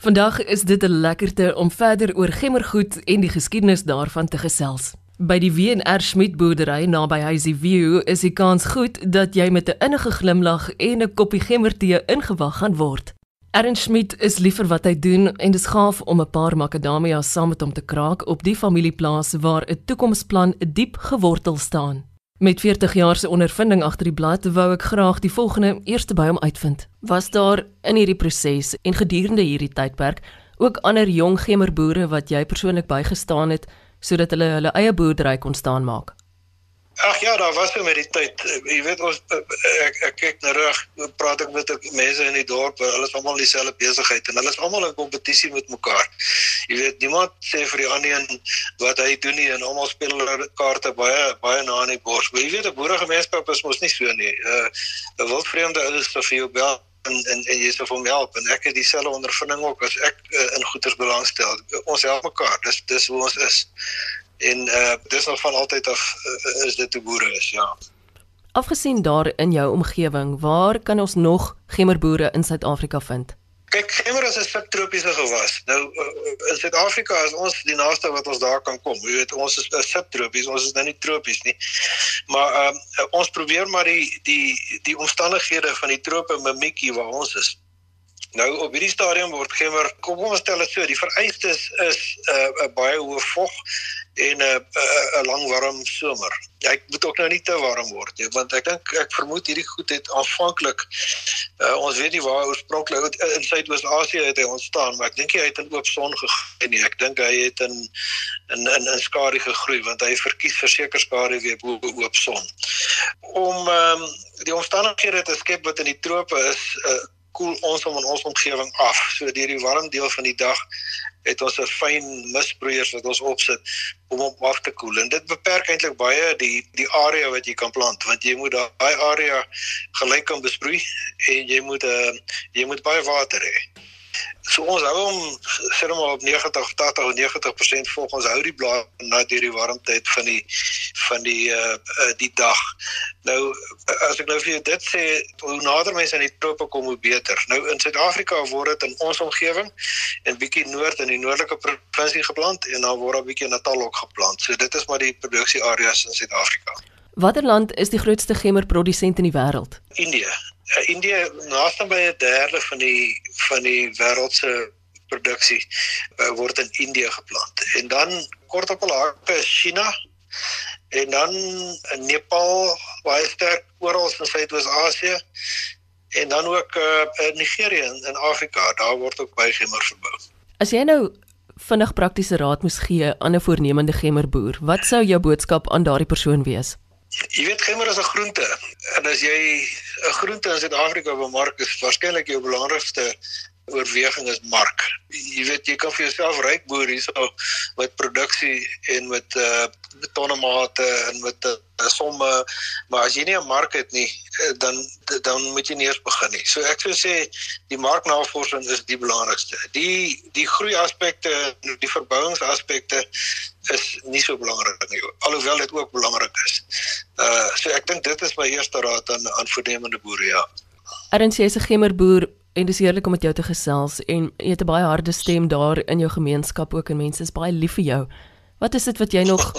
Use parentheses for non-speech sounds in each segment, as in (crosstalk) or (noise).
Vandag is dit 'n lekkerte om verder oor gemmergoed en die geskiedenis daarvan te gesels. By die W&R Schmidt boerdery naby Huisie View is die kans goed dat jy met 'n innige glimlag en 'n koppie gemmertee ingewag gaan word. Ernst Schmidt is liever wat hy doen en dis gaaf om 'n paar makadamias saam met hom te kraak op die familieplaas waar 'n toekomsplan diep gewortel staan. Met 40 jaar se ondervinding agter die blad wou ek graag die volgende eerste by hom uitvind. Was daar in hierdie proses en gedurende hierdie tydperk ook ander jong gemerboere wat jy persoonlik bygestaan het sodat hulle hulle eie boerdery kon staan maak? Ag ja, daar was so met die tyd. Jy weet ons ek ek kyk na reg, praat ek met mense in die dorp, hulle is almal dieselfde besigheid en hulle is almal in kompetisie met mekaar. Jy weet niemand sê vir die ander een wat hy doen nie en almal speel hulle kaarte baie baie na in die bors. Maar jy weet 'n boeregemeenskap is mos nie so nie. 'n uh, wildvreemde ou is vir jou bel en en, en jy sê vir hom help en ek het dieselfde ondervinding ook as ek uh, in goeder belangstel. Ons help mekaar. Dis dis hoe ons is en uh dis nog van altyd af uh, is dit te boere is ja. Afgesien daar in jou omgewing, waar kan ons nog gemmerboere in Suid-Afrika vind? Kyk, gemmer is 'n subtropiese gewas. Nou uh, in Suid-Afrika is ons die naaste wat ons daar kan kom. Jy weet, ons is 'n subtropies, ons is nou nie tropies nie. Maar ehm uh, ons probeer maar die die die omstandighede van die trope mimiekie waar ons is. Nou op hierdie stadium word gemmer, kom ons stel dit so, die vereistes is 'n uh, baie hoë vog en 'n uh, 'n uh, lang warm somer. Ja, ek moet ook nou nie te warm word nie, want ek dink ek vermoed hierdie goed het aanvanklik uh, ons weet nie waar oorspronklik in Suidoos-Asië het hy ontstaan, maar ek dink hy het in oop son gegroei nie. Ek dink hy het in in in, in skadu gegroei want hy verkies verseker skadu weer bo oop son. Om um, die omstandighede te skep wat in die trope is, uh, koel ons om in ons omgewing af. So deur die warm deel van die dag het ons 'n fyn misbroeiers wat ons opsit om hom af te koel. En dit beperk eintlik baie die die area wat jy kan plant want jy moet daai area gelyk kan besproei en jy moet uh, jy moet baie water hê. So ons hou hom sê maar op 90 80 of 90% volgens hou die blaar na deur die warmtyd van die van die uh, uh die dag. Nou as ek nou vir jou dit sê, hoe nader mense aan die trope kom hoe beter. Nou in Suid-Afrika word dit in ons omgewing en bietjie noord in die noordelike provinsie geplant en dan word daar bietjie Natal ook geplant. So dit is maar die produksieareas in Suid-Afrika. Watter land is die grootste gemmerprodusent in die wêreld? Indië. Uh, Indië naaste by 'n derde van die van die wêreld se produksie uh, word in Indië geplant. En dan kort op al hakke China en dan in Nepal baie sterk oral in Suidoos-Asië en dan ook uh, in Nigerië en in Afrika, daar word ook baie gemmer verbou. As jy nou vinnig praktiese raad moes gee aan 'n voornemende gemmerboer, wat sou jou boodskap aan daardie persoon wees? Jy weet gemmer is 'n groente en as jy groente in Suid-Afrika bemark is waarskynlik jou belangrikste oorweging is mark. Jy weet jy kan vir jouself ryk boer hierso met produksie en met uh tonnemate en met 'n uh, somme, maar as jy nie 'n mark het nie, uh, dan dan moet jy nie eers begin nie. So ek sou sê die marknavorsing is die belangrikste. Die die groei aspekte, die verbouingsaspekte is nie so belangrik nie, alhoewel dit ook belangrik is. Uh so ek dink dit is my eerste raad aan aan voornemende boere, ja. Jy is 'n gemmerboer en dis heerlik om met jou te gesels en jy het 'n baie harde stem daar in jou gemeenskap ook en mense is baie lief vir jou. Wat is dit wat jy nog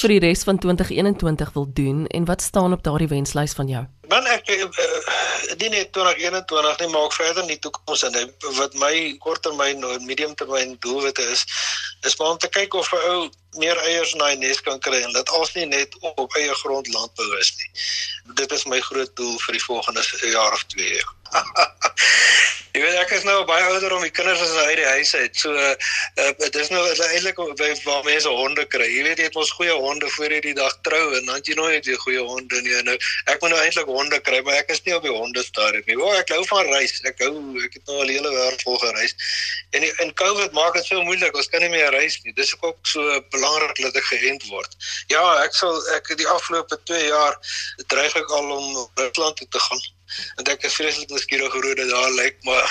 vir die res van 2021 wil doen en wat staan op daardie wenslys van jou? Dan ek uh, die net 2021 nie maak verder in die toekoms en wat my korttermyn en mediumtermyn doelwitte is is maar om te kyk of 'n ou meer eiers in daai nes kan kry en dit als nie net op eie grond landbou is nie. Dit is my groot doel vir die volgende jaar of 2 jaar. (laughs) Jy weet ek is nou baie ouder om die kinders as uit die huis uit. So uh, dit is nou eintlik waar mense honde kry. Jy weet jy het ons goeie honde voor jy die dag trou en dan jy nooit jy goeie honde nie. Nou ek moet nou eintlik honde kry, maar ek is nie op die honde stadium nie. O, ek hou van reis. Ek hou ek het nou al die hele wêreld vol gereis. En in COVID maak dit so moeilik. Ons kan nie meer reis nie. Dis ook so belangrik dat ek geënt word. Ja, ek sal ek die afgelope 2 jaar dreig ek al om Rusland toe te gaan en ek is vreeslik nuuskierig hoe dit daar lyk maar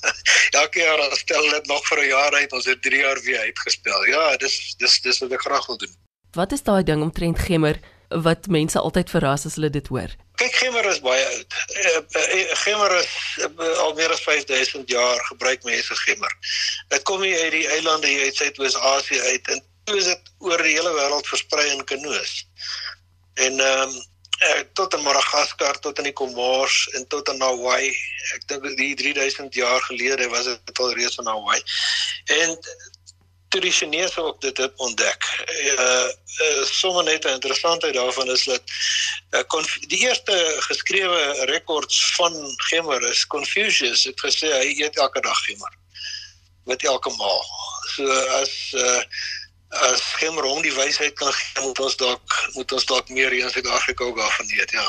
(laughs) elke jaar dan stel dit nog vir 'n jaar uit ons het 3 jaar weer uitgestel ja dis dis dis wat ek graag wil doen wat is daai ding omtrent gemmer wat mense altyd verras as hulle dit hoor kyk gemmer is baie oud. Gemmer is al meer as 5000 jaar gebruik mense gemmer. Dit kom hier uit die eilande hier uit Suidoos-Asië uit en toe is dit oor die hele wêreld versprei in kanoes. En ehm um, tot in Madagaskar tot in die Comores en tot in Hawaii. Ek dink die 3000 jaar gelede was dit al reeds in Hawaii. En toe die Chinese ook dit het ontdek. Uh, uh sommer net 'n interessantheid daarvan is dat uh, die eerste geskrewe rekords van gemmer is Confucius het gesê hy eet elke dag gemmer met elke maal. So as uh as gemmer hom die wysheid kan gee, moet ons dalk moet ons dalk meer hier in Suid-Afrika ook daarvan weet, ja.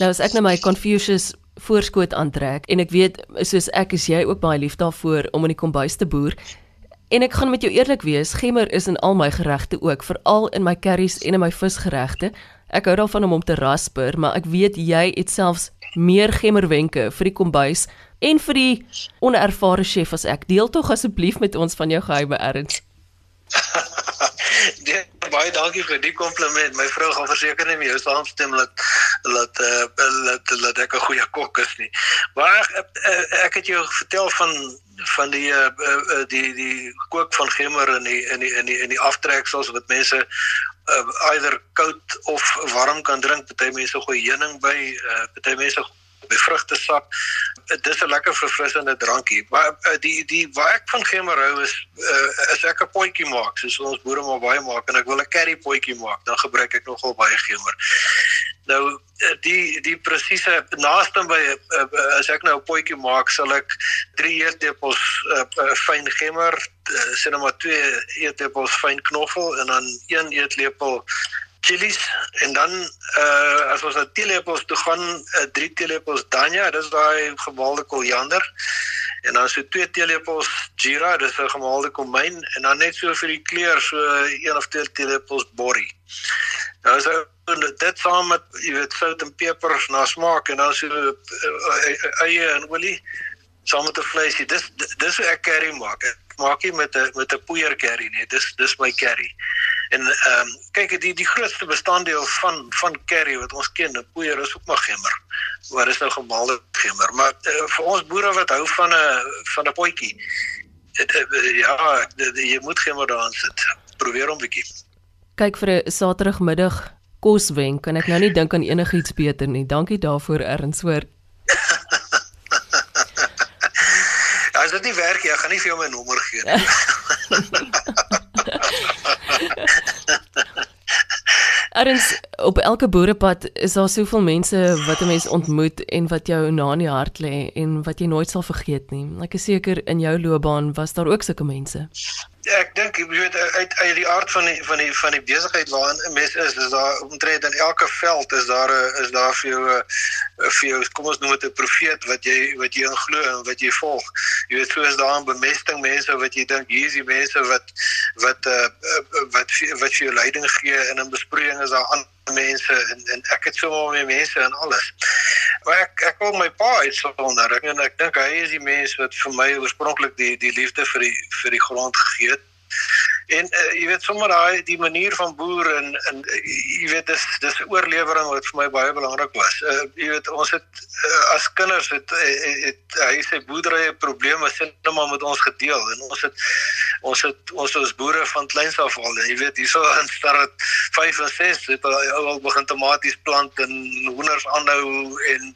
Nou as ek nou my Confucius voorskoot aantrek en ek weet soos ek is jy ook baie lief daarvoor om in die kombuis te boer En ek gaan met jou eerlik wees, gemmer is in al my geregte ook, veral in my curries en in my visgeregte. Ek hou daarvan om hom te rasper, maar ek weet jy het selfs meer gemmerwenke vir die kombuis en vir die onervare chef as ek. Deel tog asseblief met ons van jou geheime erns. (laughs) Nee, baie dankie vir die kompliment. My vrou gaan verseker nie met jou saamstem dat dat uh, dat dat ek 'n goeie kok is nie. Maar ek, ek het jou vertel van van die die die kook van gemmer in die in die in die in die aftreksels wat mense uh, eider koud of warm kan drink. Party mense gooi heuning by, uh, party mense by vrugtesap. Dit is 'n lekker verfrissende drankie. Maar uh, die die waar ek van gemmer hou is uh, as ek 'n potjie maak, soos ons boere maar baie maak en ek wil 'n curry potjie maak, dan gebruik ek nogal baie gemmer. Nou eh, die die presiese naaste by uh, as ek nou 'n potjie maak, sal ek 3 eetlepels uh, fyn gemmer, uh, sien maar 2 eetlepels fyn knoffel en dan 1 eetlepel chilies en dan uh, as ons na teelepels toe gaan, 3 uh, teelepels dania, dis daai gemaalde koriander en dan so 2 teelepels jeera, dis 'n gemaalde komyn en dan net so vir die kleur so 1 of 2 teelepels borrie. Nou as dit saam met jy weet sout en peper na smaak en dan so uh, eie en olie saam met 'n vleisie. Dis dis hoe ek curry maak. Ek maak nie met 'n met 'n poeier curry nie. Dis dis my curry. En ehm um, kyk die die grootste bestanddeel van van curry wat ons ken, 'n poeier is ook maar gemmer. Maar dis nou gemaalde gemmer, maar uh, vir ons boere wat hou van 'n van 'n potjie. Ja, jy moet gemmer daarin sit. Probeer hom bietjie. Kyk vir 'n Saterdagmiddag koswenk kan ek nou nie (laughs) dink aan enigiets beter nie. Dankie daarvoor Erns hoor. (laughs) As dit nie werk nie, ek gaan nie vir jou my nommer gee nie. (laughs) (laughs) Erns op elke boerepad is daar soveel mense wat 'n mens ontmoet en wat jou na in die hart lê en wat jy nooit sal vergeet nie. Ek is seker in jou loopbaan was daar ook sulke mense. Ja, ek dink jy weet uit uit die aard van die van die van die besigheid waarin 'n mens is, is daar omtrent in elke veld is daar 'n is daar vir jou 'n vir jou kom ons noem dit 'n profeet wat jy wat jy glo en wat jy volg. Jy weet soos daar 'n bemesting mense wat jy dink hier is die mense wat wat uh, wat wat vir jou leiding gee en in besproeiing is daar ander mense en en ek het so baie mense en alles. Maar ek ek wil my pa uitsonder en ek dink hy is die mens wat vir my oorspronklik die die liefde vir die vir die grond gegee het. En uh, jy weet sommer daai die manier van boer en en uh, jy weet dis dis oorlewering wat vir my baie belangrik was. Uh, jy weet ons het uh, as kinders het, het, het hy sê boerderye probleme sit net maar met ons gedeel en ons het ons het ons ons boere van kleins af al jy weet hierso (laughs) in stad 5 en 6 het al, begin tomaties plant en hoenders aanhou en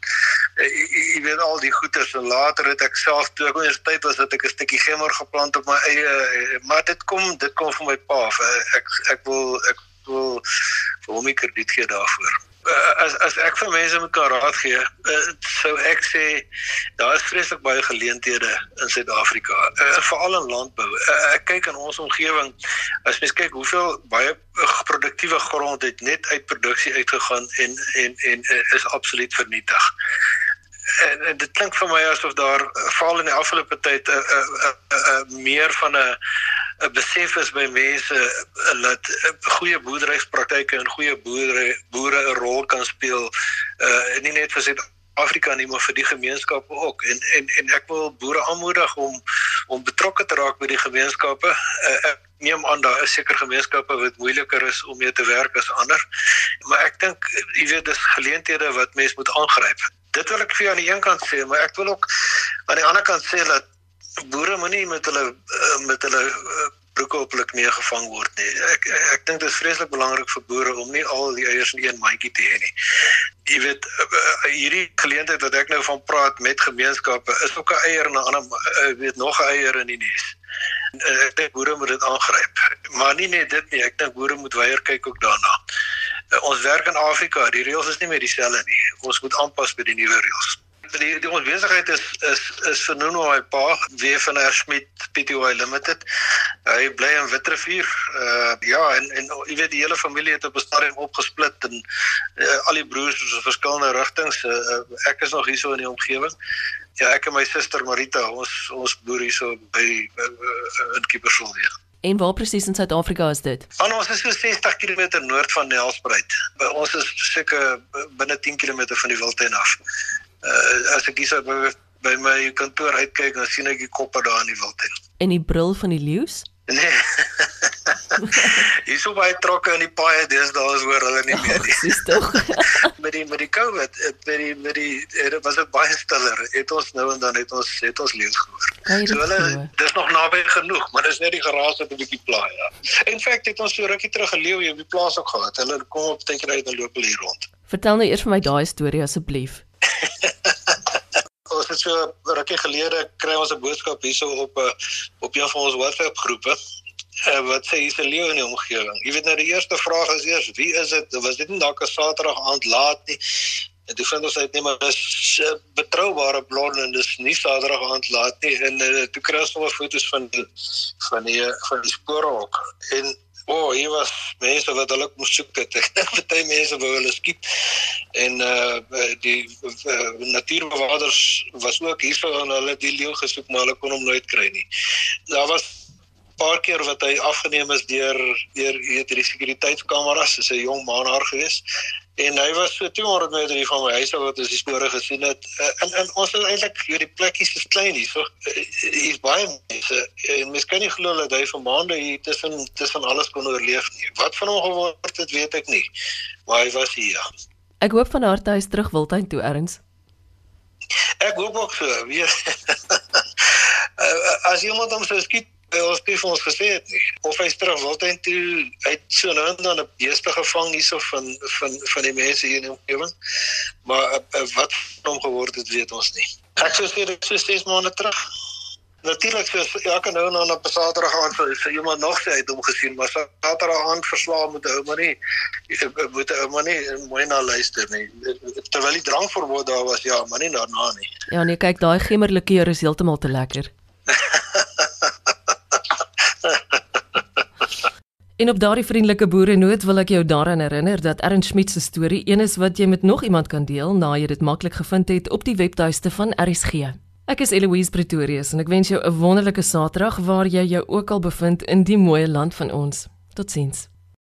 jy weet al die goeters en later het ek self toe ek universiteit was het ek 'n stukkie gemmer geplant op my eie maar dit kom dit kom van my pa. Ek ek wil ek wil vir hom 'n krediet gee daarvoor. Uh, as as ek vir mense met kan raad gee, uh, sou ek sê daar is vreeslik baie geleenthede in Suid-Afrika, uh, veral in landbou. Uh, ek kyk in ons omgewing, as mens kyk hoeveel baie produktiewe grond het net uit produksie uitgegaan en en en uh, is absoluut vernietig en, en dit klink vir my asof daar veral in die afgelope tyd 'n uh, 'n uh, uh, uh, meer van 'n 'n besef is by mense dat goeie boerderyspraktyke en goeie boere boere 'n rol kan speel uh nie net vir Afrika nie maar vir die gemeenskappe ook en en en ek wil boere aanmoedig om om betrokke te raak by die gemeenskappe. Uh, ek neem aan daar is seker gemeenskappe wat moeiliker is om mee te werk as ander. Maar ek dink jy weet dis geleenthede wat mens moet aangryp. Dit wil ek vir jou aan die een kant sê, maar ek wil ook aan die ander kant sê dat boere moenie met hulle eh, met hulle eh, broeke op hulle knie gevang word nie. Ek ek dink dit is vreeslik belangrik vir boere om nie al die eiers in een mandjie te hê nie. Jy weet eh, hierdie geleentheid wat ek nou van praat met gemeenskappe is ook 'n eier en 'n ander weet nog 'n eier in die nes. Ek dink boere moet dit aangryp. Maar nie net dit nie, ek dink boere moet weier kyk ook daarna. Ons werk in Afrika, die reëls is nie meer dieselfde nie. Ons moet aanpas by die nuwe reëls die die ons besigheid is is is vernoem na my pa weer van der Smit Pty Limited. Hy bly in Witrifuur. Uh ja en en jy weet die hele familie het op 'n stadium opgesplit en uh, al die broers is in verskillende rigtings. Uh, uh, ek is nog hier so in die omgewing. Ja, ek en my suster Marita, ons ons boer hier so by uh, uh, in Kiepersol weer. En waar presies in Suid-Afrika is dit? Aan ons is so 60 km noord van Nelspruit. By ons is seker binne 10 km van die Wildtuin af uh, as ek hier by, by my kantoor uitkyk dan sien ek die koppe daar in die wildtuin. En die brul van die leeu's? Nee. (laughs) Hierso baie trokke in die paaie deesdae is hoor hulle nie meer nie. Dis tog. (laughs) met die met die COVID, eh, met die met die dit was dit baie stiller. Het ons nou en dan het ons het ons leeu's gehoor. So hulle dis nog naby genoeg, maar dis net die geraas wat 'n bietjie pla ja. In feite het ons so rukkie terug 'n leeu hier op die plaas ook gehad. Hulle kom op tydjie uit en loop hier rond. Vertel nou eers vir my daai storie asseblief. (laughs) ons het so rukkie gelede kry ons 'n boodskap hierso op 'n eh, op een van ons WhatsApp groepe uh, wat sê hier's 'n leeu in die omgewing. Jy weet nou die eerste vraag is eers wie is dit? Was dit nie dalk 'n Saterdag aand laat nie? En toe vind ons uit net maar dis uh, betroubare bronne en dis nie Saterdag aand laat nie en uh, toe kry ons nog foto's van die, van die van die spore ook. En O, oh, hier was mense wat hulle moes soek het. Party mense wou hulle skiet. En uh die uh, natuurbewaarders was ook hier vir hulle die leeu gesoek, maar hulle kon hom nooit kry nie. Daar was paar keer wat hy afgeneem is deur deur weet die sekuriteitskameras, dis 'n jong man haar gewees en hy was so 200 meter van my huis af wat ons die spore gesien het. Uh, en en ons is eintlik hier die plekkies is klein hier so uh, hier's baie mense. En mens kan nie glo dat hy vir maande hier tussen tussen alles kon oorleef nie. Wat van hom geword het weet ek nie. Maar hy was hier ja. ek hoop van harte hy is terug wildtuin toe erns. Ek hoop ook so weet (laughs) as iemand hom sou skiet by ons het ons gesê het nie. Of hy terug wil teen toe uit so nou en dan 'n beeste gevang hierso van van van die mense hier in die omgewing. Maar uh, wat van hom geword het weet ons nie. Ek sou sê dit is steeds maande terug. Natuurlik so elke nou en dan op Saterdag aand sou so iemand nog sê hy het hom gesien maar Saterdag aand verslae moet ou maar nie moet ou maar nie mooi na luister nie. Terwyl die drankverbod daar was ja maar nie daarna nie. Ja nee kyk daai gemmerlikeur is heeltemal te lekker En op daardie vriendelike boerenoot wil ek jou daaraan herinner dat Ernst Schmidt se storie een is wat jy met nog iemand kan deel na jy dit maklik gevind het op die webtuiste van RSG. Ek is Eloise Pretorius en ek wens jou 'n wonderlike Saterdag waar jy jou ook al bevind in die mooi land van ons. Totsiens.